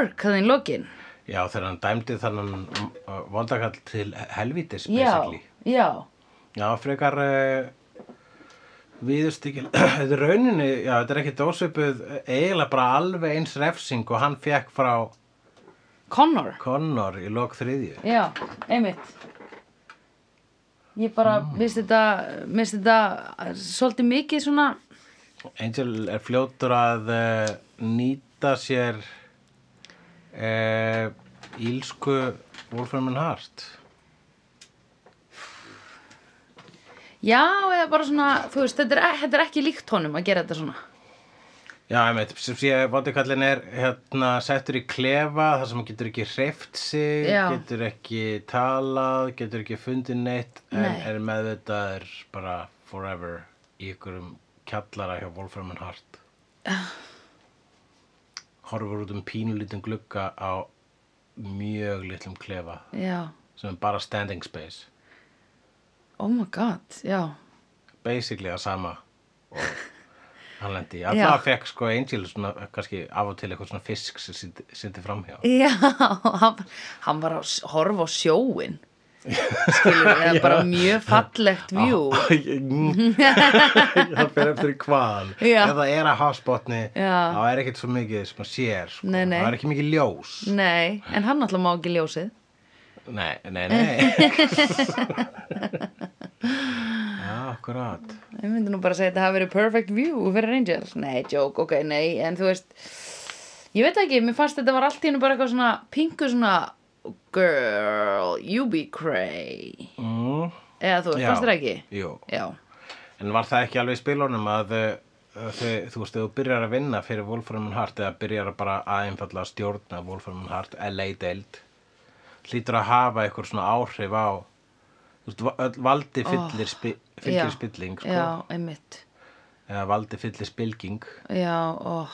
dark það í lokin Já, þegar hann dæmdi þannig uh, vondakall til helvítis, já, basically. já, Já, frekar uh, viðustíkil. þetta er rauninni, já, þetta er ekki dósvipuð eiginlega bara alveg eins refsing og hann fekk frá Connor Connor í lok þriðju. já, einmitt ég bara, minnst þetta minnst þetta svolítið mikið svona Angel er fljótur að uh, nýta sér uh, ílsku Wolfram and Heart. já, eða bara svona, þú veist, þetta er, þetta er ekki líkt honum að gera þetta svona Já, einmitt, sem sé vondikallin er hérna settur í klefa þar sem hann getur ekki hreift sig, Já. getur ekki talað, getur ekki fundið neitt en Nei. er meðvitaður bara forever í ykkurum kjallara hjá Wolfram and Heart. Horfur út um pínulítinn glugga á mjög litlum klefa já, sem er bara standing space. oh my god, já Basically að sama og hann lendi. Alltaf fekk sko Angel svona kannski af og til eitthvað svona fisk sem sýndi- framhjá. Já, hann, hann var að horfa á sjóin skilur það er bara mjög fallegt vjú það fer eftir Já. ef það er að hafsbotni Já. þá er ekkert svo mikið sem að sér sko. Nei, nei. það er ekki mikið ljós. Nei, en hann alltaf má ekki ljósið. Nei, nei, nei. Já, akkurat. Ég myndi nú bara að segja að þetta hafi verið perfect view fyrir Angel Nei, joke, ok, nei, en þú veist Ég veit ekki, mér fannst þetta var allt í hennu bara eitthvað svona pingu svona Girl, you be cray mm, Eða þú veist, fannst þér ekki? jú. Já, en var það ekki alveg í spilunum að uh, þau, þú veist, þú byrjar að vinna fyrir Wolfram and Heart eða byrjar að bara að einfalla að stjórna Wolfram and Heart LA deild hlýtur að hafa eitthvað svona áhrif á þú veist, valdi fyllir, spi, fyllir Já. spilling sko. já, einmitt eða valdi fyllir spilging Já, ó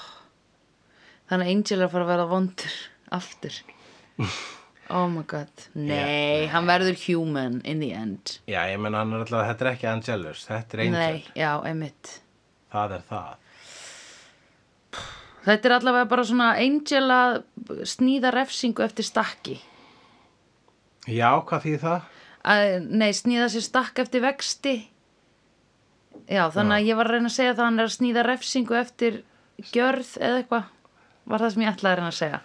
Þannig að Angel er að fara að vera vondur aftur Oh my god. Nei, hann verður human in the end. Já, ég menn hann er alltaf, þetta er ekki Angelus þetta er Angel, Nei, já, einmitt. Það er það. Þetta er allavega bara svona Angel að sníða refsingu eftir stakki. Já, hvað þýð það? að, Nei, sníða sér stakk eftir vexti. Já, þannig að ég var að reyna að segja það að hann er að sníða refsingu eftir gjörð eða eitthvað. Var það sem ég ætlaði að reyna að segja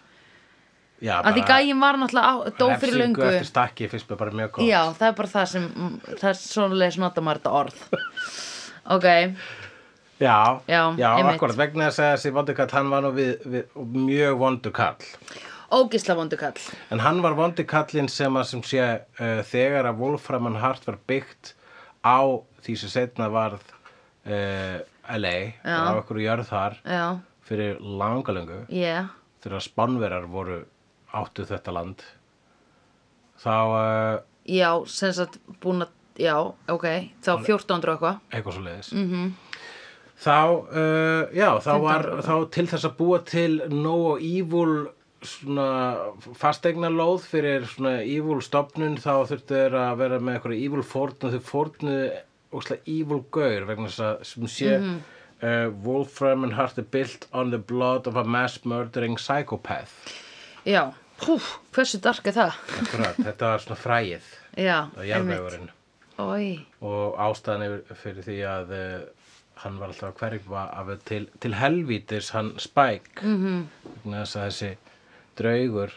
já, að því gæin var náttúrulega dó fyrir eftir stakki fyrst mér bara mjög gott. Já, það er bara það sem það er svoleiðis nota maður þetta orð. Ok, já, Já, einmitt. akkurat, vegna þess að þessi vondukall hann var nú við, við mjög vondukall ógisla vondu kall. En hann var vondikallinn sem að sem sé uh, þegar að Wolfram and Heart var byggt á því sem setna varð uh, LA Já. á okkur jörð þar Já, fyrir langalöngu yeah. Þegar spánverar voru áttu þetta land. Þá uh, Já, sem sagt búin að Já, ok, þá 1400 og eitthvað. Eitthvað svo leiðis -hmm. þá, uh, já, þá var þá til þess að búa til nóg evil svona fastegnalóð fyrir svona evil stofnun þá þurftu þeir að vera með eitthvað evil fórn og þau fórnu evil gaur vegna þess að sem sé uh, Wolfram and Heart are built on the blood of a mass murdering psychopath. Já, hú, hversu dark er það? Akkurat, þetta var svona fræið Já, á jarðvegurinn. og ástæðan fyrir því að uh, hann var alltaf að hverfa af til, til helvítis hann -hmm. vegna þess að þessi draugur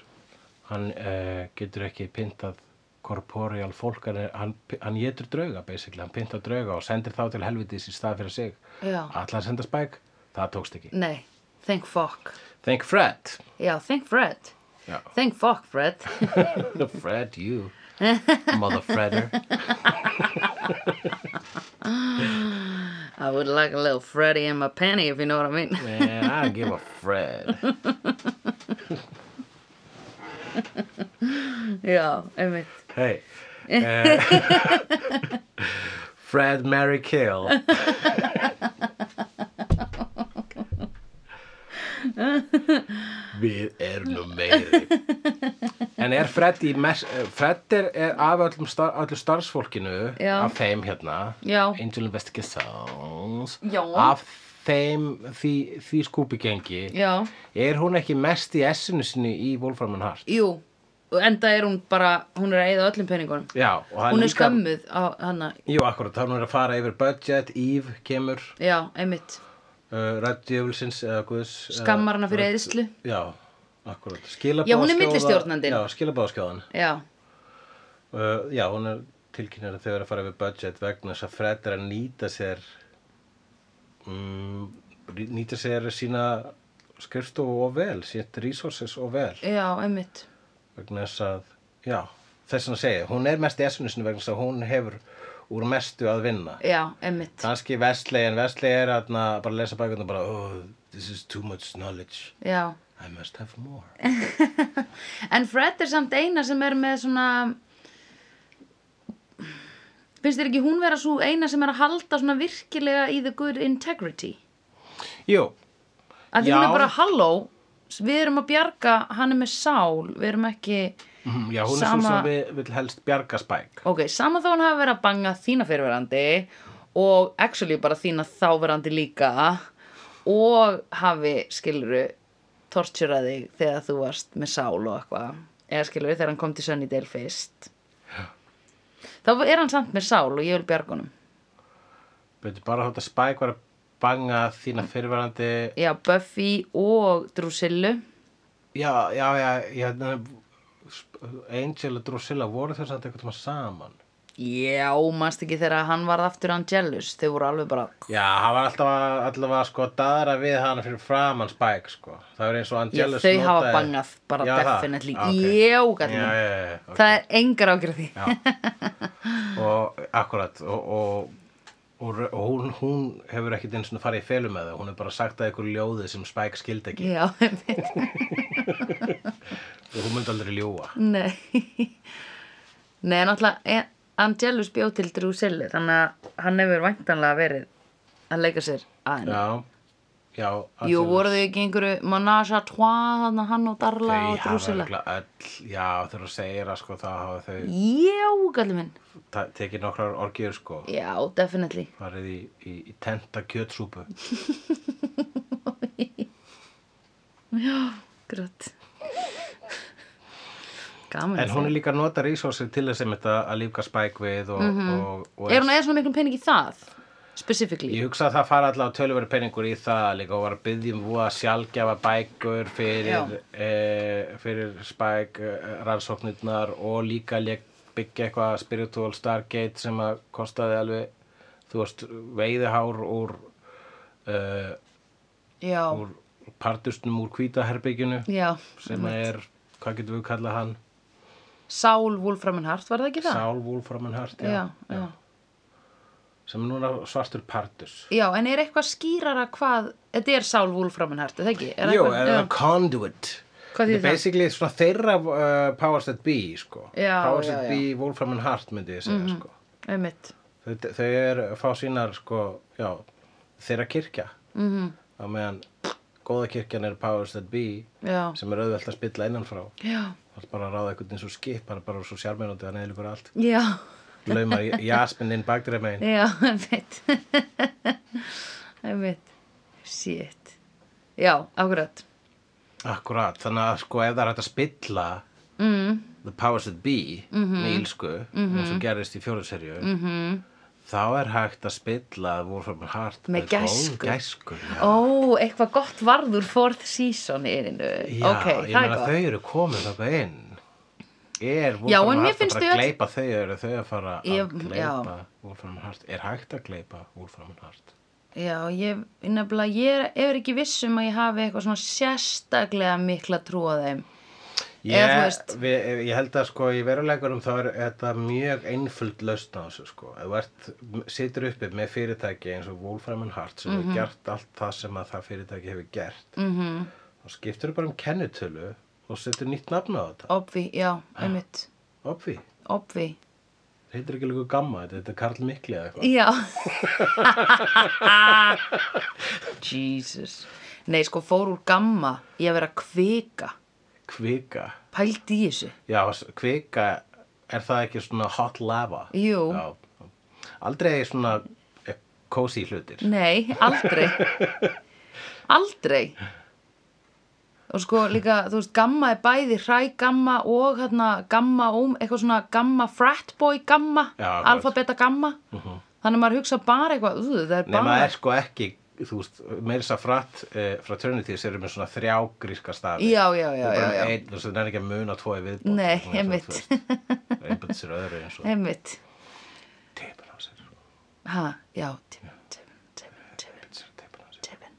hann uh, getur ekki pintað korporeal fólk hann, hann, getur drauga basically, hann pintar drauga og sendir þá til helvítis í stað fyrir sig. Allar senda Spike, það tókst ekki. Nei, thank fuck. Thank Fred. Já, thank Fred Já. Thank fuck Fred Fred you mother Fredder I would like a little Freddy in my panty if you know what I mean man I give a Fred Já, einmitt Hey. Uh, Fred Mary Kill. Við erum nú meiri. En er Fred í mes Fred er, er af öllum star, öllu starfsfólkinu Já. af þeim hérna Já. Angel Investigations Já. af þeim því, því skúpigengi er hún ekki mest í essinu sinni í Wolfram and Hart jú enda er hún bara, hún er að eyða öllum peningunum Hún er líka- skömmuð á hana jú, akkurat, þá er hún að fara yfir budget Eve kemur Já, einmitt uh, Rætt djöfulsins eða guðs Skammar hana fyrir eyðslu. já, akkurat. Já, hún er millistjórnandinn. já, skilabáðskjóðan Já, uh, já, hún er tilkynnar að þau eru að fara yfir budget vegna þess að Fred er að nýta sér um, nýta sér sína skrifstofu og vel, sitt resources og vel. Já, einmitt. Vegna þess að, já, þess að segja hún er mest í essunusinu vegna þess að hún hefur úr mestu að vinna. Já, einmitt. Kannski Vestley, en Vestley er að bara að lesa bækuna bara, oh, this is too much knowledge. Já. I must have more. En Fred er samt eina sem er með svona Finnst þér ekki hún vera svo eina sem er að halda svona virkilega í the good integrity? Jú, Að því hún er bara, halló, við erum að bjarga, hann er með sál, við erum ekki, mhm, já, hún er Sama- svo sem við vil helst bjarga spæk ok, sama þá hann hafi verið að banga þína fyrirverandi og actually bara þína þáverandi líka og hafi, skiluru, torturaði þig þegar þú varst með sál og eitthvað, eða skiluru, þegar hann kom til Sunnydale fyrst. Þá er hann samt með sál og ég vil bjarga honum. Veitu bara þátt að spæk var að banga þína fyrirverandi Já, Buffy og Drusillu. Já, já, já, já Angel og Drusilla voru þess að eitthvað saman Já, manst ekki þegar hann varð aftur Angelus, þau voru alveg bara, Já, hann var alltaf að, allavega sko að daðra við hana fyrir framann Spike sko. Það er eins og já, Angelus þau hafa notaði- bangað bara Já, definitely. Ah, ok. Já, Já, gæti já, já, já, ok. Það er engar ágjörð því. Já. og akkurat og, og, og, hún, hún hefur ekkit eins og farið í felu með það hún er bara sagt að ykkur ljóði sem Spike skildi ekki Já. og hún myndi aldrei ljúga Nei. Nei, náttúrulega, Angelus bjóð til Drusillu, þannig að hann hefur væntanlega verið að leika sér aðeins. Já, já Jú, voru þau ekki einhverju Manage à trois, hann og Darla Þau og örugglega öll, já þú segir að sko þá hafa þau Já, gæti minn. tekið nokkrar orgjur sko Já, definitely. farið í, í, í tenta kjötsúpu Grátt. Gaman. en hún er líka að nota resursir til þess að að lífga Spike við og, og, og Mhm. Er hún eða svona miklum pening í það? Specifically? Ég hugsa að það fara allavega töluveri peningur í það líka og var að byggja um voða sjálfgjafa bækur fyrir, e, fyrir Spike e, rannsóknirnar og líka byggja eitthvað Spiritual Stargate sem að kostaði alveg, þú veist, veiðihár úr, Já, úr partusnum úr hvítaherbygginu já. sem er, hvað getum við kallað hann? Sál Wolfram and Hart, var það ekki það? Sál Wolfram and Hart, Já, já. sem er núna svartur partus. Já, en er eitthvað skýrara hvað, þetta er Sál Wolfram and Hart, er það ekki? Er eitthvað- eða já. conduit Hvað þýðir er það? basically svona þeirra uh, Powers That Be sko. Já, Powers já, That já. Be, Wolfram and Hart myndi ég segja sko. Einmitt. þau, þau er að fá sínar sko, já, þeirra kirkja mm -hmm. á meðan góða kirkjan er Powers That Be Já, sem er auðvelt að spilla innanfrá já, það er bara að ráða eitthvað eins og skip hann er bara svo sjármennandi að neðlugur allt já, laumar jasminn inn bakdreið megin já, einmitt. einmitt. Shit. Já, akkurat. Akkurat, þannig að sko ef það er hægt að spilla Mm, The Powers That Be með ílsku eins og gerist í fjóruðserju mm -hmm. Þá er hægt að spilla Wolfram Hart Með gæsku. gæsku. Ó, eitthvað gott varður fourth season í erinu. Já, ok, ég það er meina þau eru komin þarna inn Er Wolfram Hart að fara að öll- gleypa þau eru þau að fara að Ég- gleypa já. Wolfram Hart Er hægt að gleypa Wolfram Hart Já, ég, nefnilega, ég er, er ekki viss um að ég hafi eitthvað svona sérstaklega mikla trú á þeim. Ég, við, ég held að sko í veruleikarum þá er þetta mjög einföld lausn á þessu sko. Þú ert, situr uppi með fyrirtæki eins og Wolfram Hart sem Mhm. hefur gert allt það sem að það fyrirtæki hefur gert Mm -hmm. þá skiptur bara um kennitölu og setur nýtt nafn á þetta Obvi, já, einmitt. Opvi, Obvi. heitir ekki líka gamma þetta, þetta er Karl Mikli eða eitthvað Já. Jesus. Nei, sko, fór úr gamma í að vera kvika. Kvika, Pældi í þessu. já, kvika er það ekki svona hot lava? Jú. Já, aldrei svona eh, cozy hlutir. Nei, aldrei. Aldrei. Og sko líka, þú veist, gamma er bæði hræ gamma og hérna gamma óm, eitthvað svona gamma frat boy gamma, alfa beta gamma. Þannig að maður hugsa bara eitthvað, uh, það er bara er sko ekki þú veist, meira þess að frat uh, fraternities eru með svona þrjá gríska stafi. Já, já, já, já, já. einn, þú veist, það er ekki að muna tvo í viðbót Nei, veist, einbætt sér öðru eins og Einmitt, teipin á sér. Ha, já, tibin, tibin, tibin, tibin einbætt sér teipin á sér Tibin,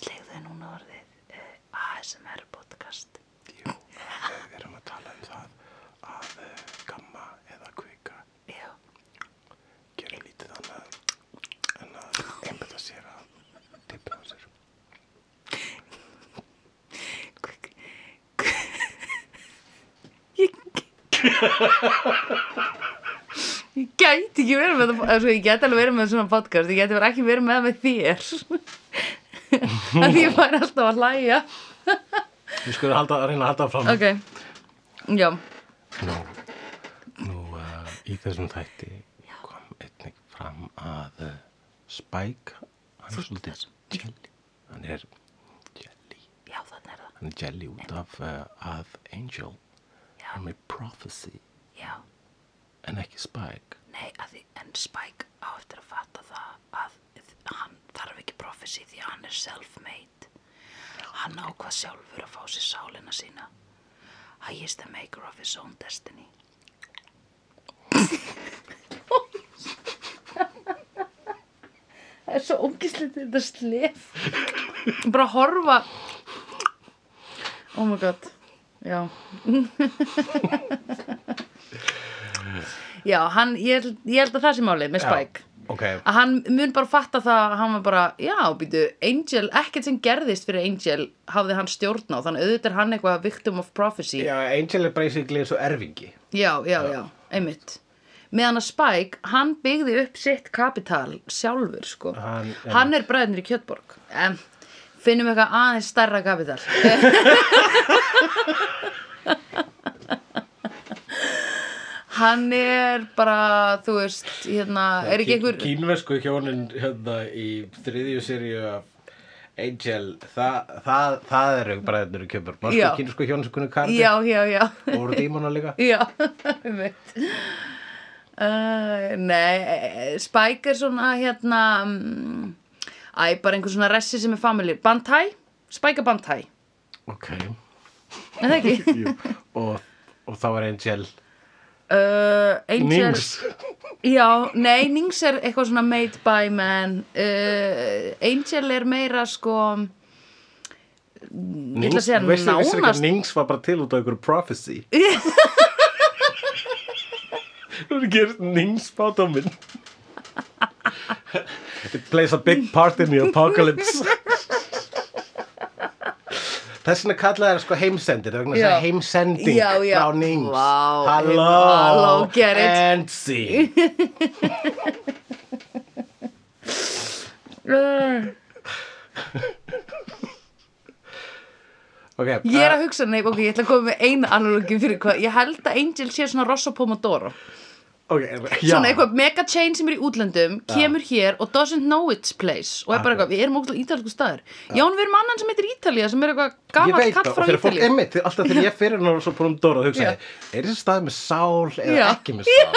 slegðu núna orðið uh, ASMR podcast Jú, við erum að tala um það að uh, gamma eða kvika Já, gera lítið annað en að einbætta sér að teipin á sér Quick. Ég Ég gæti ekki verið með það sko, Ég gæti alveg verið með svona podcast. Ég gæti verið ekki verið með það með þér. Að ég fær alltaf að hlæja. Við skulum halda, reyna að halda fram Ok, já. Nú, nú uh, í þessum þætti kom einnig fram að uh, Spike, hann er svolítið jelly, hann er jelly, Já, er það. Hann er jelly út af uh, að Angel Já. Er með prophecy. Já, en ekki Spike. nei, því en Spike á eftir að fatta það að hann þarf ekki prophecy því að hann er self-made. Hann ákvað sjálfur að fá sér sálina sína. He is the maker of his own destiny. Það er svo ógislegt þetta slef. Bara horfa. Oh my god Já. Já, hann, ég, ég held að það sé málið með Spike. Ok, að hann mun bara fatta það að hann var bara, já, býtu, Angel ekkert sem gerðist fyrir Angel hafði hann stjórn á, þannig auðvitað er hann eitthvað victim of prophecy, já, Angel er basically eins og erfingi. já, já, já, einmitt. Meðan að Spike, hann byggði upp sitt kapital sjálfur, sko. Hann- hann er bræðinir í Kjötborg. Em, finnum eitthvað aðeins stærra kapital hann er bara, þú veist hérna, er ekki einhver Kínversku hjónin hérna í þriðju af Angel, það, það, það eru bara þetta eru kjöpur. Mástu Já. kínversku hjónin sem kunni kardi já, já, já og voru dímona líka? Já, einmitt. Uh, nei, Spike er svona hérna um, Æ, bara einhver svona ressi sem er family. Bantai, Spike er Bantai. Ok, Er það ekki? jú. Og, og þá er Angel. Uh, Angel Nings. Já, nei, Nings er eitthvað svona made by man. Uh, Angel er meira sko Ég ætla að segja veistu, veistu ekki nánast að Nings var bara til út af einhverju prophecy? Þú er gerst Nings bátuminn It plays a big part in the apocalypse. Þess vegna kallaði það sko heimsendir. Heimsending Já, já. frá Nings halló, get it. and see. Uh, okay, Ég er að hugsa, nei, ok, ég ætla að koma með eina analogi fyrir hvað Ég held að Angel sé svona Rosso Pomodoro okay. Svona eitthvað mega chain sem er í útlöndum Kemur hér og doesn't know its place Og er bara eitthvað, við erum ógæslega ítalsku staður Já, en við erum annan sem heitir Ítalía Sem er eitthvað Ég gamall veit kall það, og frá þegar fólk einmitt, alltaf þegar ég fyrir náttúrulega svo búin Dóra að hugsa, Já. er þessi stað með sál eða Já. ekki með sál?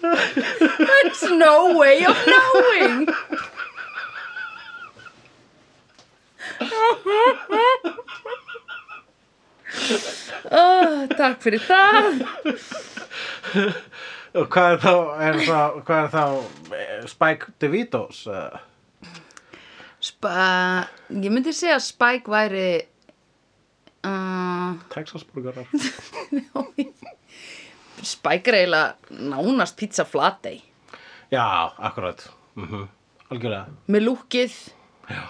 There's no way of knowing oh, Takk fyrir það Og hvað er þá, er þá, hvað er þá eh, Spike DeVitos? Uh, Spa, Ég myndi segja að Spike væri uh, Texasburgarar. Spike er eiginlega nánast pizza flatey Já, akkurat. Mm Algjörlega. með lúkið Já.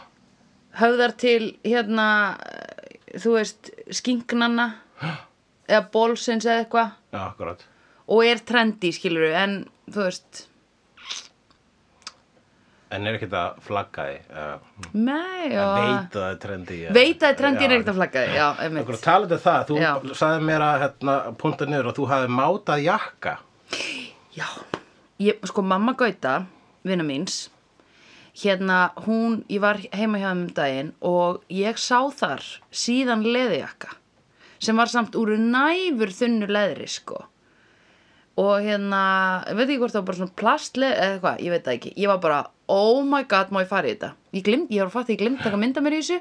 höfðar til hérna eh, þú veist skinknanna eða bólsins eða eitthvað Já, akkurat. og er trendy skilur en þú veist En er ekki þetta flaggaði? Uh, nei, já að það er trendi. eh, veit að trendi er ekkert að flagga því, já, einmitt talandi um það, þú Já. sagði mér að hérna, punta niður og þú hafði mátað jakka. Já, ég, sko mamma Gauta, vinna míns, hérna hún, ég var heima hjá þeim um daginn og ég sá þar síðan leðijakka sem var samt úr næfur þunnu leðri sko. Og hérna, veit ekki hvort það var bara svona plastleð eða eitthvað, ég veit það ekki, ég var bara oh my god, má ég fara í þetta? Ég, glimt, ég var fatt, ég glimt að mynda mér í þessu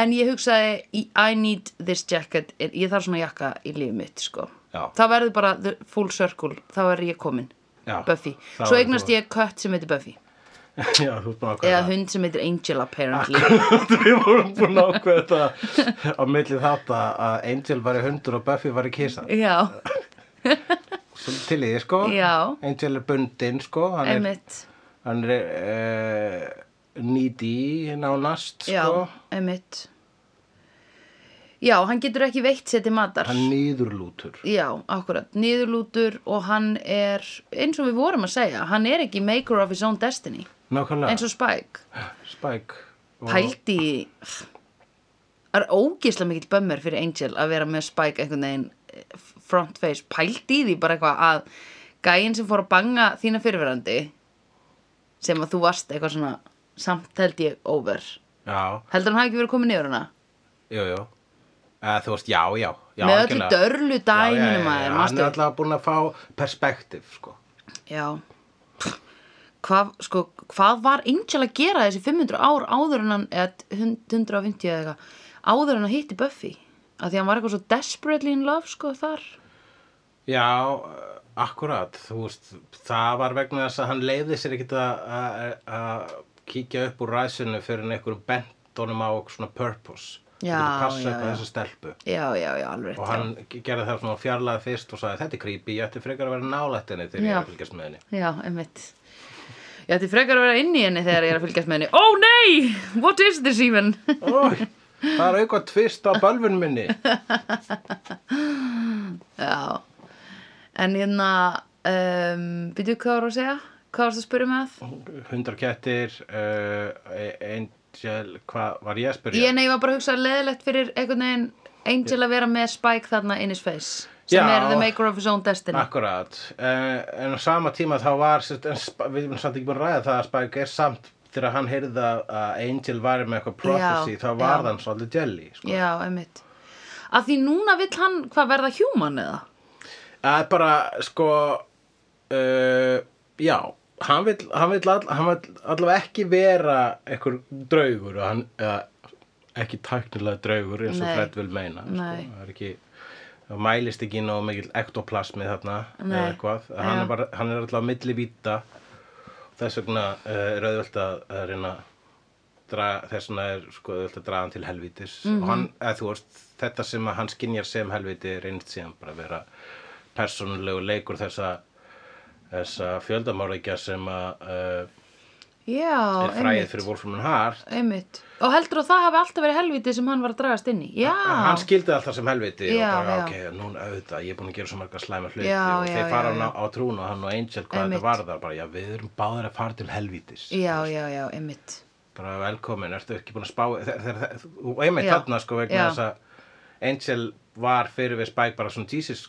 en ég hugsaði, I need this jacket ég þarf svona jakka í lífið mitt sko, Já. það verður bara the full circle, þá er ég komin. Já, Buffy, svo eignast ég kött sem heitir Buffy Já, þú ert búin að eða ákveða hund sem heitir Angel apparently. Við vorum búin að ákveða þetta á millið þátt að Angel var í hundur og Buffy var í kisa. Já, til í sko. Já. Angel er bundinn, sko. Hann er, er uh, needy nánast, já, sko. einmitt. Já, hann getur ekki veitt sér til matar. Hann nýðurlútur Já, akkurat, niðurlútur og hann er, eins og við vorum að segja, hann er ekki maker of his own destiny, Nákvæmlega eins og Spike. Spike og- Pældi, það er ógislega mikill bömmur fyrir Angel að vera með Spike einhvern veginn eh, front face, pældi því bara eitthvað að gæinn sem fór að banga þína fyrirverandi, sem að þú varst eitthvað svona, samt held ég over. Já, Heldur hann hafi ekki verið komið niður hana? jú, jú Eða, Þú veist, já, já, já með öllu algjörlega. dörlu Já, já, já, dæminu já, maður, Hann manstu? er alltaf búin að fá perspektiv, sko Já hvað, sko, hvað var Angel að gera þessi 500 ár áður en hann eða 150 eða eitthvað áður en hann hitti Buffy að því hann var eitthvað svo desperately in love sko þar Já, akkurat, þú veist, það var vegna þess að hann leiði sér ekkit að- kíkja upp úr ræsinu fyrir einhverjum bent honum á svona purpose. Já, já, já. já, já, já, alveg Og hann gerði það svona fjarlæði fyrst og sagði þetta er creepy, ég ætti frekar að vera nálætt henni þegar ég Já. er að fylgjast með henni. já, já, einmitt ég ætti frekar að vera inn í henni þegar ég er að fylgjast með henni. Oh nei, what is this even? Ói, það er eitthvað tvist á bölvun minni. já. En hérna um, byrju hvað var að segja? Hvað varst að spyrja með Hundar kettir, uh, Angel, hvað var ég að spyrja? Ég nei, ég var bara að hugsa leðilegt fyrir einhvern veginn Angel að vera með Spike þarna in his face sem Já. er the maker of his own destiny Akkurat, uh, en á sama tíma þá var, en, við erum samt ekki búin að ræða það að Spike er samt þegar hann heyrði að að Angel var með eitthvað prophecy, Já, þá var já. hann svolítið jelly, sko. Já, einmitt að því núna vill hann hvað verða human eða Það er bara, sko, uh, já, hann vill, hann vill, all, hann vill allavega ekki vera einhver draugur, hann, eða, ekki tæknilega draugur eins og. Fred vil meina, sko, það er ekki, mælist ekki nóg mikill ektoplasmi þarna, eða eitthvað, hann er bara, hann er allavega milli víta, þess vegna uh, er auðvöld að, að reyna þess vegna er sko auðvöld að draga hann til helvítis. Mhm. og hann, eða þú veist, þetta sem að hann skinjar sem helvíti reynst síðan bara að vera persónulegu leikur þessa þessa fjöldamárleikja sem að uh, Já, er fræðið fyrir Wolfram and Hart. Einmitt. Og heldur að það hafi alltaf verið helviti sem hann var að dragast inn í. Já, hann skildi alltaf sem helviti Já, og bara, ok, núna auðvitað, ég er búin að gera svo marga slæma hluti og þeir fara já, á, á trún og hann og Angel hvað Einmitt. þetta varðar, bara, já, við erum báðir að fara til helvítis. Já, já, já, einmitt. Bara velkomin, ertu ekki búin að spá og einmitt þarna sko vegna þess að Angel var fyrir við Spike bara svona Jesus,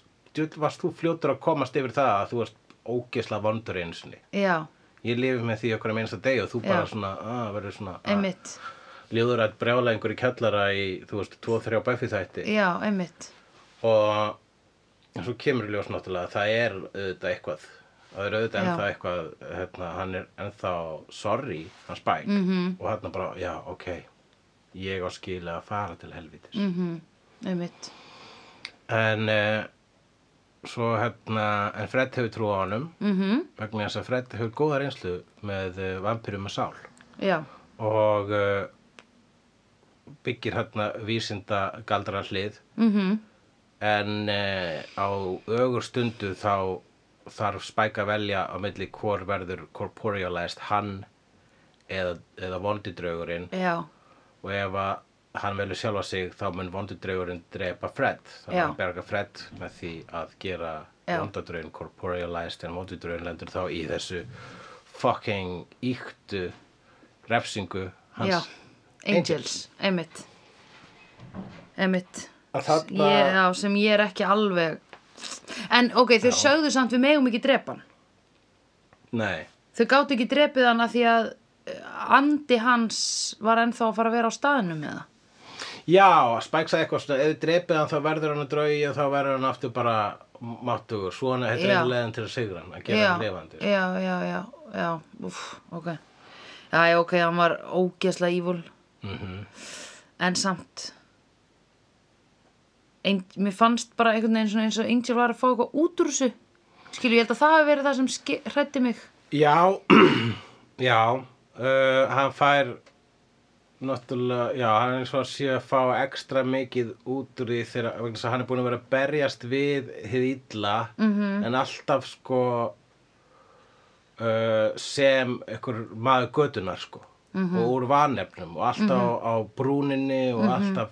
varst þú fljótur að komast yfir það að þú varst ógesla vondur sinni? Já, ég lifi með því okkur að minnsta deg og þú bara Já. svona, að verður svona að, einmitt. Ljóður að brjála einhver í kjallara í, þú veist, 2-3 Buffy þætti. Já, einmitt. Og svo kemur ljós náttúrulega að það er auðvitað eitthvað það er auðvitað ennþá eitthvað hérna, hann er ennþá sorry hann Spike. Mhm. -hmm. og hann bara, já, ok ég á skilja að fara til helvítis. Mm Einmitt. En uh, svo hérna en Fred hefur trú á honum mm vegna þess að Fred hefur góða reynslu með uh, vampirum með sál. Já, og uh, byggir hérna vísinda galdra hlið. Mhm. En uh, á ögur stundu þá þarf Spike að velja á milli hvor verður corporealized hann eða, eða vondidraugurinn og ef að hann velur sjálfa sig þá mun vondidraugurinn drepa Fred. Þannig að hann berga Fred með því að gera vondidraugurinn corporealized en vondidraugurinn lendur þá í þessu fucking íktu refsingu hans. Já. Angels, einmitt. Einmitt. Að þarna- ég, Já, sem ég er ekki alveg En ok, þau sögðu samt við megum ekki drepa hann. Nei, Þau gátu ekki drepið hana því að eh, andi hans var ennþá að fara að vera á staðnum með það. Já, Spike sagði eitthvað svona, ef þið drepið hann þá verður hann að draugi og þá verður hann aftur bara máttugur, svona Já. er leiðin til að sigra hann, að gera hann lifandi. Já, já, já, já, úff, ok. Já, já, ok, hann var ógeðslega ívul, Mm en samt. Ein, mér fannst bara einhvern veginn eins og Angel var að fá eitthvað út úr þessu. Skilju, ég held að það hafi verið það sem hrætti mig. Já, já, uh, hann fær náttúrulega, já, hann er eins og að sé að fá ekstra mikið út úr því þegar, vegna þess að hann er búin að vera að berjast við hið illa, -hmm. en alltaf sko uh, sem einhver maður götunar sko, -hmm. og úr vanefnum og alltaf á, á brúninni og alltaf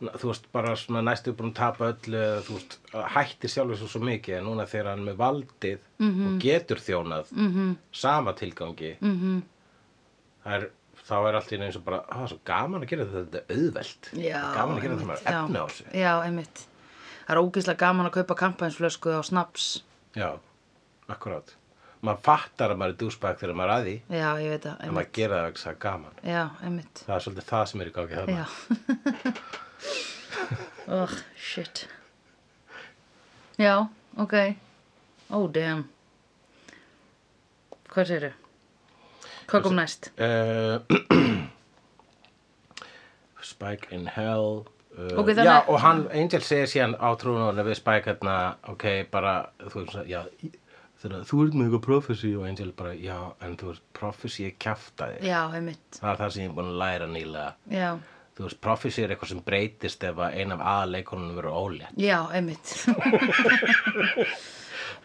þú veist, bara svona næstu búin að tapa öllu eða þú veist, hættir sjálfur svo svo mikið en núna þegar hann er með valdið og getur þjónað -hmm. sama tilgangi -hmm. er, þá er allt í einu eins og bara á, svo gaman að gera þetta, þetta er auðvelt Já, gaman að gera þetta einmitt, með já. efni á þessu Já, einmitt. Það er ógeðslega gaman að kaupa kampænsflösku á snaps. já, akkurát maður fattar að maður er dúsbæk þegar maður er að því Já, ég veit það, en maður gera það að það er gaman Já, einmitt. það er svolítið það sem er í gangi þarna oh, shit. Já, ok. Oh, damn. Hvað segirðu? Hvað kom næst? uh, Spike in Hell uh, Ok, þannig Já, og hann, Angel segir síðan á trúnunni við Spike hérna, ok, bara þú veist, já, þegar þú ert með eitthvað prophecy og Angel bara, já, en þú veist, prophecy er kjaftaði Já, einmitt. það er það sem ég er búin að læra nýlega Já, þú veist, prophecy er eitthvað sem breytist ef að ein af aðleikonunum verður ólétt já, einmitt.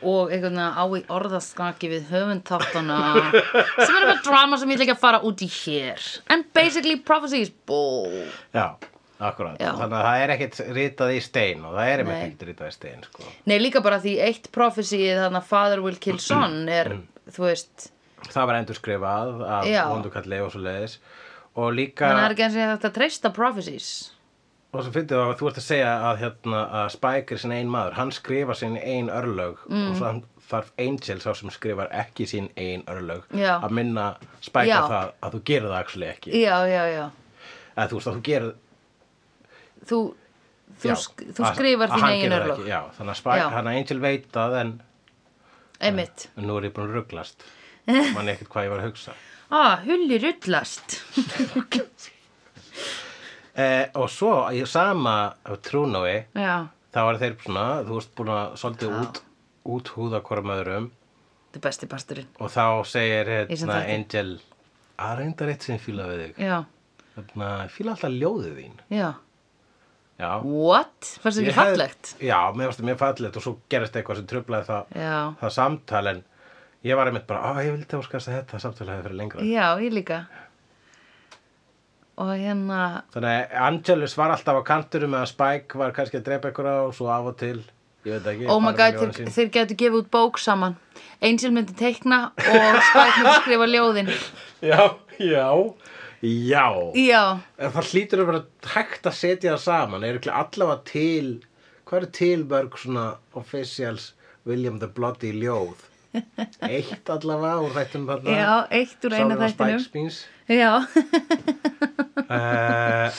og einhvern veginn á í orðaskaki við höfundtáttana sem er eitthvað drama sem ég ætla ekki að fara út í hér. And basically prophecy is bull. Já, akkurat, Já. þannig að það er ekkert ritað í stein og það er ekkert ritað í stein, sko Nei, líka bara því eitt prophecy þannig að father will kill son er, þú veist, það var endur skrifað af Já. vondukalli og svo leiðis og líka þannig að það er ekki eins og þetta treysta prophecies. Og svo fyndið að þú ert að segja að, hérna, að Spike er sín ein maður hann skrifar sín ein örlög Mm. og svo þarf Angel sá sem skrifar ekki sín ein örlög Já. að minna Spike Já. á það að þú gerir það actually ekki Já, já, já. eða þú veist að þú gerir Þú, þú, já, sk þú að- skrifar að þín það örlög. ekki, já, þannig að Spike, hann að Angel veit það en, Einmitt. en nú er ég búin að rugglast mann ekkert hvað ég var að hugsa Ah, hulli rullast. eh, og svo í sama trúnói þá er þeir svona, þú veist búin að svolítið út, út húða hvorum öðrum þetta er besti pasturinn. og þá segir hérna. Angel að reynda rétt sem ég fíla við þig hérna, ég fíla alltaf ljóðið þín já. já, What? Fannst Ég ekki hef- fallegt? já, mér varst það mjög fallegt og svo gerist eitthvað sem tröflaði það, það samtal en ég var einmitt bara, á ég vildi óskast að þetta samtal hefði fyrir lengra Já, ég líka. Og hérna, þannig að Angelus var alltaf á kanturum með að Spike var kannski að drepa ykkur á og svo af og til, ég veit ekki oh my god, þeir, þeir getur gefið út bók saman. Angel myndi teikna og Spike myndi skrifa ljóðin. já, já, já. Já, En það hlýtur að vera hægt að setja það saman. Er ekki allavega til hvað er til mörg svona officials William the Bloody ljóð eitt allavega úr þættum þarna já, eitt úr eina Sálin á þættinum. Spike Spins Já, uh,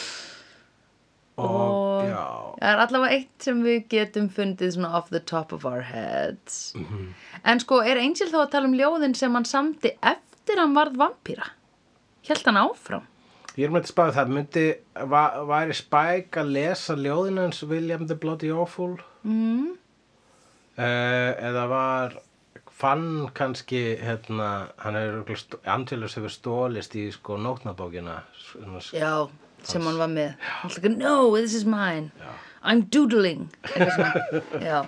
og, Og- já það er allavega eitt sem við getum fundið svona off the top of our heads. Mhm. En sko, er Angel þá að tala um ljóðin sem hann samdi eftir hann varð vampíra? Hjælt hann áfram? ég er með þetta spáði það myndi va, væri Spike að lesa ljóðin hans William the Bloody Awful Mm. uh, eða var fann kannski hérna, hann hefur Angelus hefur stólist í sko nótnabókina Já, sem hann var með. Hann var like, no, this is mine. I'm doodling. Já,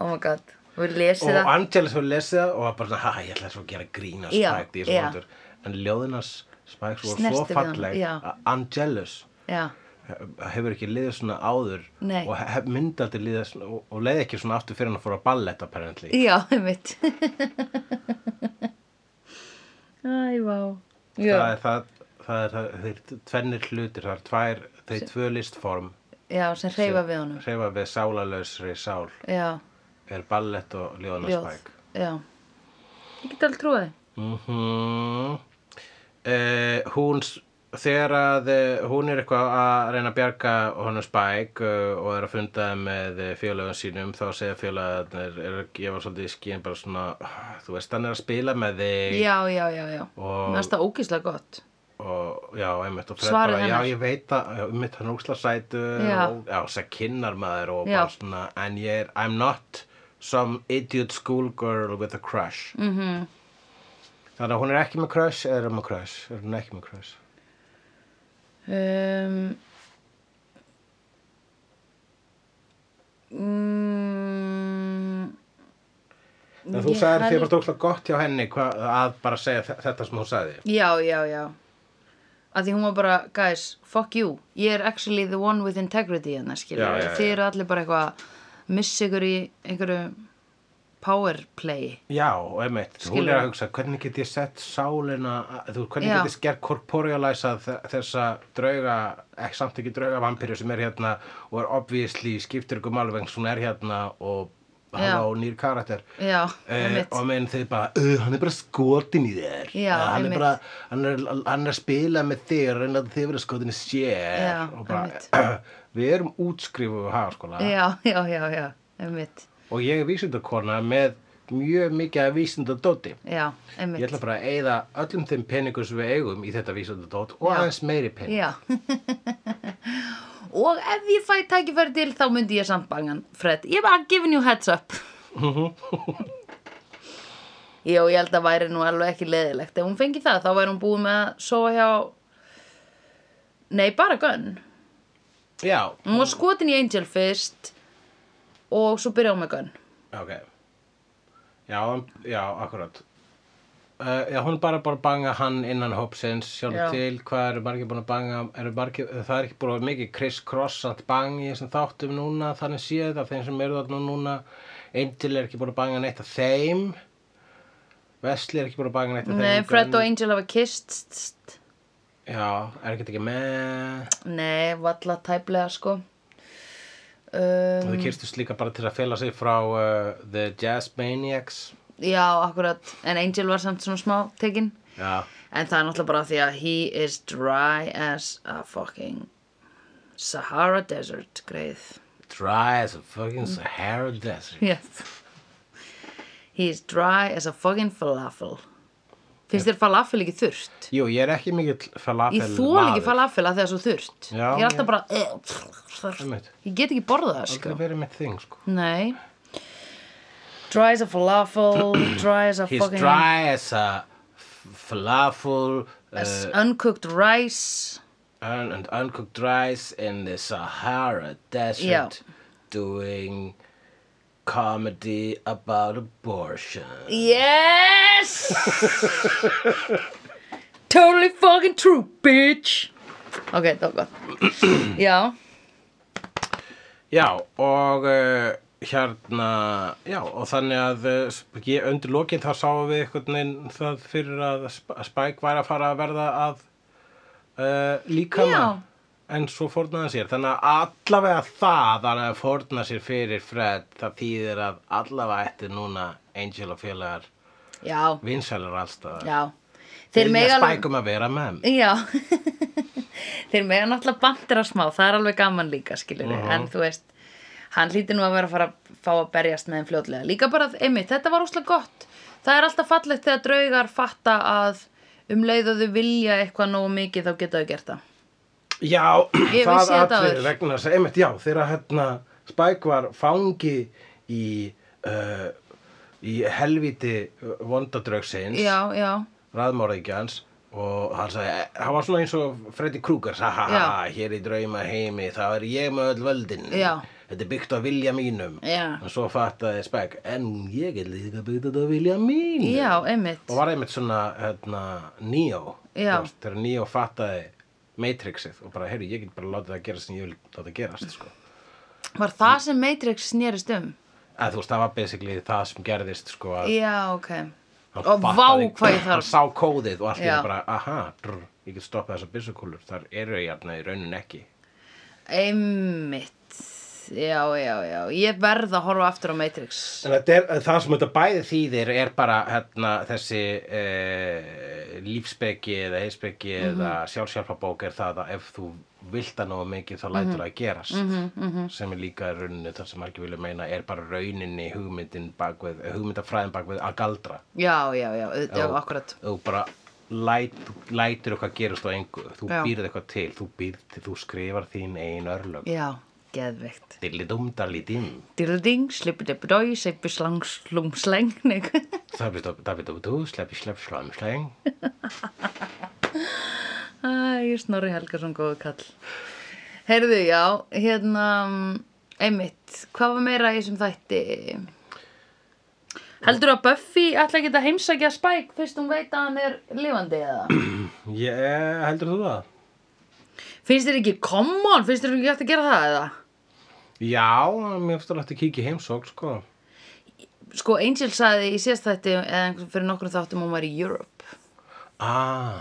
oh my god. Og. Angelus hefur lesið það og var bara ha, ég ætla svo að gera grína Já, því já. svo vondur en ljóðinas Spike voru svo falleg já. að Angelus Já, hefur ekki liðið svona áður Nei. og hef, myndi aldrei liðið svona, og, og leiði ekki svona aftur fyrir hann að fóra ballett apparently já, einmitt. Æ, vá. það er það, það er það, þeir tvennir hlutir, það er tvær þeir tvö listform já, sem hreyfa við honum. hreyfa við sálalösri sál Já, er ballett og ljóðinas ljóð. Spike Já, Ég get alveg trúið mm hún s- þegar að eh, hún er eitthvað að reyna að bjarga honum Spike uh, og er að funda með eh, félögum sínum þá segja félögarnir er að gefa svolítið í skín bara svona, þú veist, hann er að spila með þig Já, já, já, já Og- Mér finnst það ógislega gott og já, einmitt og Fred bara, já, ég veit að, einmitt hann Já. og, já, þess að kynnar maður og Já. bara svona, en ég er, I'm not some idiot schoolgirl with a crush mm Mhm. -hmm. þannig að hún er ekki með crush eða er hún með crush, er hún ekki með crush um, mm, en þú sagðir því að það úksla gott hjá henni hva, að bara segja þe- þetta sem hún sagði. Já, já, já. Að því hún var bara, guys, fuck you. Ég er actually the one with integrity hérna, já. þið eru allir bara eitthvað missa ykkur í einhverju power play Já, og einmitt, hún er að hugsa hvernig get ég sett sálina þú, hvernig Já. get ég gert korporealæsa þessa drauga ekki samt ekki drauga vampíru sem er hérna og er obviously skiptir ykkur vegna hún er hérna og Já. halló nýr karakter. Já, Eh, og menn þið bara, uh, hann er bara skotin í þér. Já, Eh, hann, er bara, hann, er, hann er að spila með þér að þið vera skotin í sér. Og bara, við erum útskrifuð á hagaskóla. Já, já, já, já, einmitt og ég er vísindakona með mjög mikið af vísindadóti. Já, Ég ætla bara að eyða öllum þeim peningum sem við eigum í þetta vísundadót og Já. aðeins meiri pening. Og ef ég fæ tækifæri til þá myndi ég samt bangan. Fred, ég er bara giving you heads up. Jó, ég held að væri nú alveg ekki leðilegt Ef hún fengi það, þá væri hún búið með að sofa hjá Nei, bara Gunn Já, Hún var skotin í Angel fyrst Og svo byrja Gunn. Ok. Já, já, akkurat. Uh, já, hún bara bara að banga hann innan hópsins, sjálf Já. til, hvað eru margir búin að banga, eru margir, það er ekki búin að mikið criss-crossant bang í þessum þáttum núna, þannig séð af þeim sem eru þarna núna, Angel er ekki búin að banga neitt af þeim, Wesley er ekki búin að banga neitt Nei, þeim, Fred Gunn- og Angel hafa kist Já, er ekki ekki með, Nei, valla tæplega sko um, þau kyrstust líka bara til að fela sig frá uh, The Jazz Maniacs, Já, akkurat En Angel var samt svona smá tekin já. En það er náttúrulega bara því að he is dry as a fucking Sahara Desert, greið. Dry as a fucking Sahara Desert. Yes. He is dry as a fucking falafel. Finnst þér falafel ekki þurrt? Jú, ég er ekki mikill falafel Ég þól ekki falafel að það er svo þurrt. Já, ég er alltaf ég- bara, eh, þurrt. Einmitt. Ég get ekki borðað það, sko. þing, sko. Nei. Dry as a falafel, dry as a He's fucking... dry as a falafel As uh, uncooked rice. un and uncooked rice in the Sahara Desert Já. doing comedy about abortion. Yes! totally fucking true, bitch! Ok, það var gott. Já, Já, og uh, hérna, já, og þannig að uh, ég, undir lokinn þá sáum við einhvern veginn það fyrir að Sp- Spike væri að fara að verða að uh, líkama Já. En svo fórnaði hann sér. Þannig að allavega það að fórna sér fyrir Fred, það þýðir að allavega ætti núna Angel og félagar allstaðar. já. Þeir Vilja mega alveg... Spike um að vera með. Já. Þeir mega náttúrulega bandira smá, það er alveg gaman líka, skilur Mhm. En þú veist, hann hlýtur nú að vera að fara að fá að berjast með þeim fljótlega. Líka bara, einmitt, þetta var óslega gott. Það er alltaf fallegt þegar draugar fatta að um leið og þau vilja eitthvað nógu mikið þá geta þau gert það. Já, Ég það áður. vegna þess að, einmitt, já, þegar hérna Spike var fangi í, uh, í helvíti vondadraugsins, Já, já, raðmóraðingjans, og hann sagði, hann var svona eins og Freddy Krueger, ha ha ha, Já. hér í drauma heimi, þá er ég með öll völdin, Já. þetta er byggt á vilja mínum, Já. og svo fattaði Spike, en ég er líka byggt á vilja mínum, já, einmitt. og var einmitt svona, hérna, Neo, Já. þú veist, þegar Neo fattaði Matrixið og bara, heyrðu, ég get bara látið það gerast sem ég vil láta gerast, sko. Var það sem Matrix snerist um? Að þú veist, það var basically það sem gerðist, sko, að Já, ok. hann Og vá hvað ég Hann þarf. sá kóðið og allt í einu bara, aha, drr, ég get stoppað þessar byssukúlur, þar eru ég hérna í raunin ekki. Einmitt. Já, já, já. Ég verð að horfa aftur á Matrix. Er, það sem þetta bæði þýðir er bara hérna, þessi eh, lífsbeki eða heilsbeki eða sjálfsjálfabók er það að ef þú vilt það nógu mikið þá lætur það að gerast -hmm. sem er líka í rauninni það sem margir vilja meina er bara rauninni hugmyndin bakvið, hugmyndafræðin bakvið að galdra Já, já, já, Já. akkurat þú bara læt, lætur eitthvað gerast á engu þú býrð eitthvað til, þú, býrð, þú skrifar þín eigin örlög. Já, geðveikt Dillidum dallidím Dilding, slippidipidói, seipi slang, slung, sleng Nei, Davidú, sleppi slepp slám sleng Æ, Snorri Helgason góðu kall Heyrðu, já, hérna einmitt, hvað var meira í þessum þætti? Heldur að Buffy ætla ekki að heimsækja Spike fyrst hún veit að hann er lifandi eða? Ég heldur þú það? Finnst þér ekki, come on, finnst þér ekki hægt að gera það eða? Já, mér finnst það að kíkja í heimsók sko. Sko, Angel sagði í síðast þætti eða fyrir nokkrum þáttum hún var í Europe. Ah,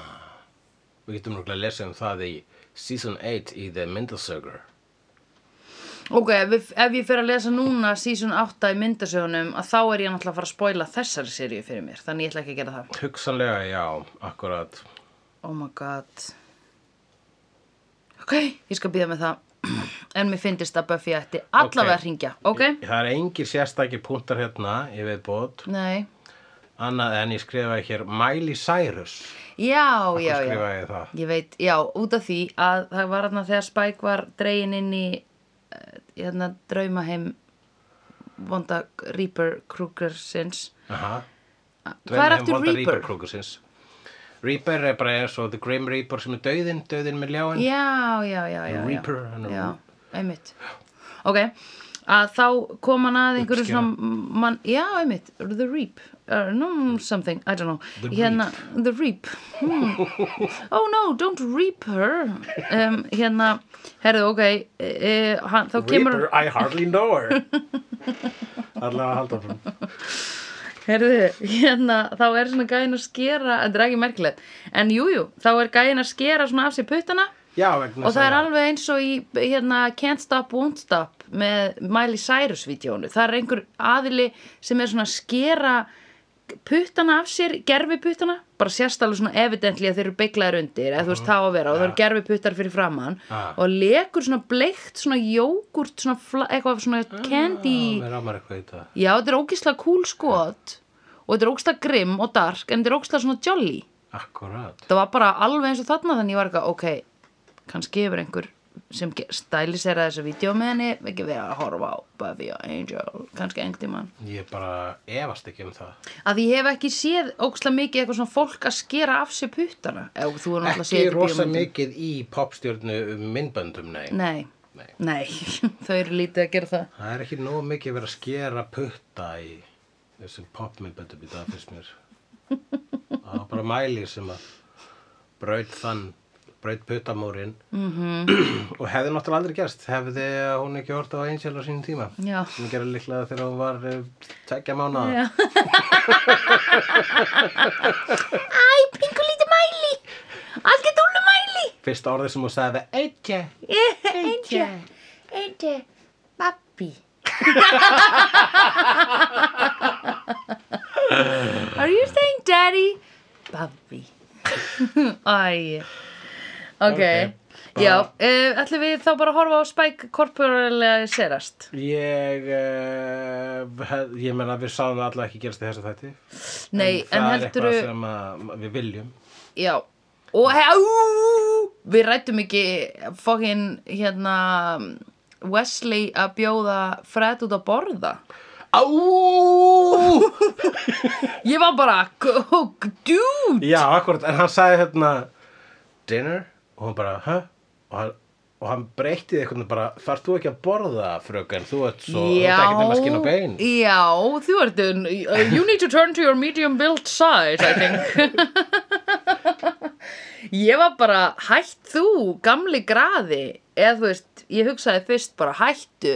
við getum náttúrulega að lesa um það í Season 8 í The Mindasögur Ok, ef, ef ég fyrir að lesa núna season 8 í myndasögunum að þá er ég náttúrulega að fara að spoila þessari seríu fyrir mér þannig ég ætla ekki að gera það. Hugsanlega, já, akkurat. Oh my god Ok, ég skal býða með það En mér finnist að Buffy ætti allavega að hringja Ok? Það er engir sérstakir punktar hérna í viðbót Nei annað en ég skrifaði hér Miley Cyrus Já, já, já ég? Ég veit, já, út af því að það var þarna þegar Spike var dregin inn í uh, hérna draumaheim vonda Reaper Krugersins Aha. Hvað er eftir Reaper? Reaper? Reaper Reaper er bara eins og The Grim Reaper sem er dauðinn, dauðinn með ljáin Já, já, já, já. Reaper, er- Já, einmitt. Ok, að þá kom hann að einhverju svona man, Já, einmitt, The Reap uh, no, something, I don't know. The hérna, The Reap hmm. Oh no, don't reap her. Um, Hérna, herðu, ok uh, hann, Þá kemur Reaper, I hardly know her. Allavega halda frá Herðu, hérna, þá er svona gæðin að skera Þetta er ekki merkilegt En jújú, jú, þá er gæðin að skera svona af sér puttana Já, Og það að- er alveg eins og í hérna, Can't Stop, Won't Stop með Miley Cyrus-vídeónu. Það er einhver aðili sem er svona að skera puttana af sér, gerfi puttana, bara sérst alveg svona evidently að þeir eru beiglaðir undir, eða þú veist það á að vera og það eru gerfi puttar fyrir framann Ah. og lekur svona bleikt, svona jógurt, svona eitthvað svona candy. Mér ámar eitthvað Já, þetta er ógislega cool skot og þetta er ógislega grimm og dark en þetta er ógislega svona jolly. Akkurat það var bara alveg eins og þarna þannig ég var eitthvað, ok, kannski hefur einhver sem stælisera þessa henni ekki verið að horfa á Buffy og Angel, kannski einhvern tímann. Ég bara efast ekki um það. Að ég hef ekki séð ókslega mikið eitthvað svona fólk að skera af sér puttana. Er Ekki rosa mikið í popstjörnu myndböndum, nei. Nei, Nei. nei, þau eru lítið að gera það. Það er ekki nóg mikið verið að skera putta í þessum popmyndböndum í dag fyrst mér. Það var bara mæli sem að braut þann braut puttamórin Mhm. -hmm. og hefði náttúrulega aldrei gerst hefði hún ekki hort á Angel á sínum tíma. Já. sem gerði líklega þegar hún var uh, tekja mánuða Já. Æ, pingu lítið mæli. Allt getur úlu mæli. Fyrsta orðið sem hún sagði Angel. Angel. Angel. Babbi Are you saying daddy? Babbi Æ Ok, Ok, Já, uh, ætlum við þá bara að horfa á Spike korporalega serast Ég uh, ég meina við sáum það allavega ekki gerast í þessu þætti. Nei, en, það er heldur eitthvað sem að, við viljum. Já. Og he, ú, við rættum ekki fokkin hérna Wesley að bjóða Fred út að borða. Á! Ég var bara, "Go- dude! Já, akkurat, en hann sagði hérna dinner og hann bara, hæ? Og hann, og hann breytti eitthvað bara, þarf þú ekki að borða fröken, þú ert svo, þú ert ekki nema skinn og bein. já, þú ert un, uh, You need to turn to your medium built side I think. Ég var bara Hætt þú, gamli graði? Eða þú veist, ég hugsaði fyrst bara Hættu.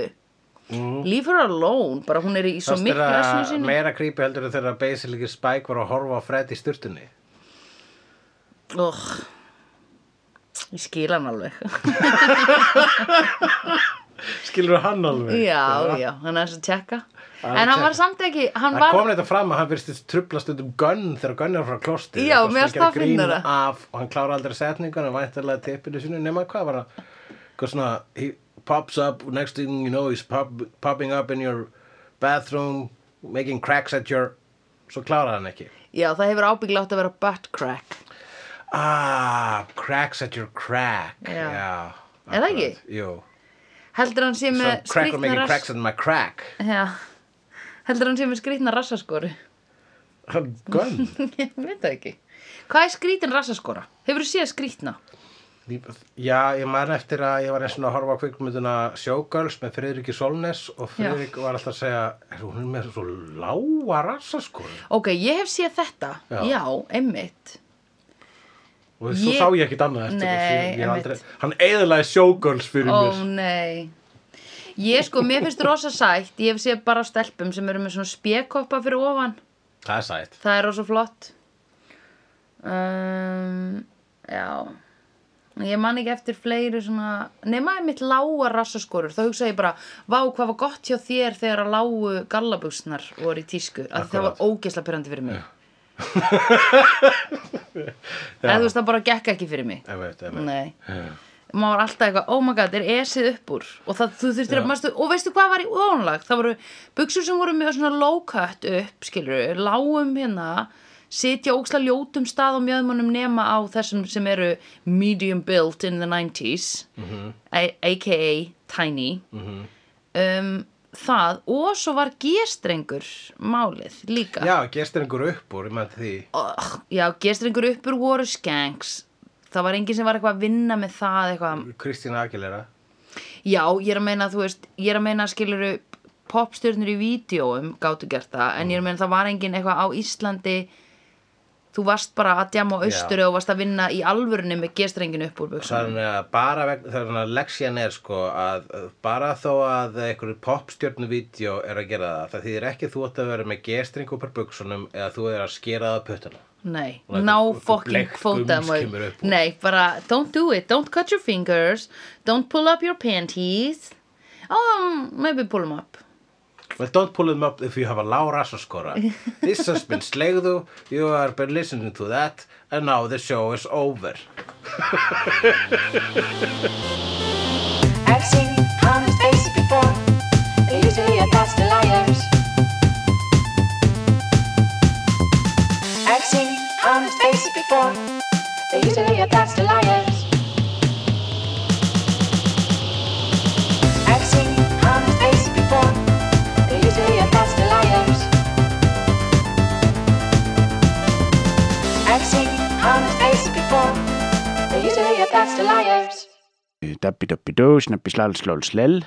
Mm. Leave her alone, bara hún er í svo miklu þér essinu að sinni meira creepy heldur en þegar basically Spike var að horfa á Fred í sturtunni? Ugh. Ég skil hann alveg. Skilur hann alveg? Já, já, hann er þess að tjekka En hann tjekka. var samt ekki, hann Það var kom þetta fram að hann virtist trubla stundum Gunn þegar Gunn er frá klosti Já, mér fannst það fyndnara. af og hann klára aldrei setningun og væntalega tippinu sinu nema hvað var það? Hvað svona he pops up next thing you know he's pop, popping up in your bathroom making cracks at your svo klára hann ekki. Já, það hefur ábyggla átt að vera butt crack ah, cracks at your crack. Já. Já, Er það ekki? Jú, Heldur hann sé so með skrýtna making rass cracks at my crack. Já. Heldur hann sé með skrýtna rassaskori Hann Gunn? Ég veit það ekki. Hvað er skrítin rassaskora? Hefur þú séð skrýtna? Já, ég man eftir að ég var eins og að horfa á kvikmynduna Showgirls með Friðriki Solnes og Friðrik var alltaf að segja "Er hún með svo lága rassaskóri Ok, ég hef séð þetta. Já. Já, einmitt og svo Ég- sá ég ekkit annað eftir Nei, þessu. Ég hef einmitt. aldrei, hann eðlaði Showgirls fyrir Ó mér. nei. Ég sko, mér finnst rosa sætt. Ég hef séð bara á stelpum sem eru með svona spjekoppa fyrir ofan. Það er sætt. Það er rosa flott. Um, Já. Ég man ekki eftir fleiri svona nema ég mitt lága rassaskorur þá hugsa ég bara, vá hvað var gott hjá þér þegar að lágu gallabuxnar voru í tísku, að það var ógesla pyrrandi fyrir mig eða þú veist það bara gekk ekki fyrir mig. Veit, maður var alltaf eitthvað, oh my god, er esið upp úr? Og það, þú þurftir að, maður, og veistu hvað var í óanlagt það voru buksur sem voru með svona low cut upp, skilur, lágum hérna sitja óksla ljótum stað á mjöðmunum nema á þessum sem eru medium built in the 90s a- aka tiny. Um, það og svo var G-strengur málið líka. Já, gestur einhver upp úr, ég með því. Oh, já, G-strengur uppur voru skanks. Það var enginn sem var eitthvað að vinna með það Kristína Aguilera. Já, ég er að meina, þú veist, ég er að meina skiluru popstjörnur í vídjóum gátu gert það, en ég er að meina það var engin eitthvað á Íslandi þú varst bara að djama á austuri og varst að vinna í alvörunni með gestrenginu upp úr buxum Þannig að bara þannig að leksjan er sko að bara þó að einhverju popstjörnu vídeo er að gera það, það þýðir ekki þú átt að vera með gestring upp úr buksunum eða þú er að skera það puttana. Nei, ná upp úr. Nei, bara don't do it, don't cut your fingers don't pull up your panties. Oh, maybe pull them up Well, don't pull them up if you have a low rassaskora. This has been Slegðu, you have been listening to that, and now the show is over. I've seen honest faces before. They're usually a pass to liars. I've seen honest faces before. They're usually a pass to liars. I've seen honest faces before. They're usually a pass to liars. Dabbi dabbi dó, snabbi slal slól slell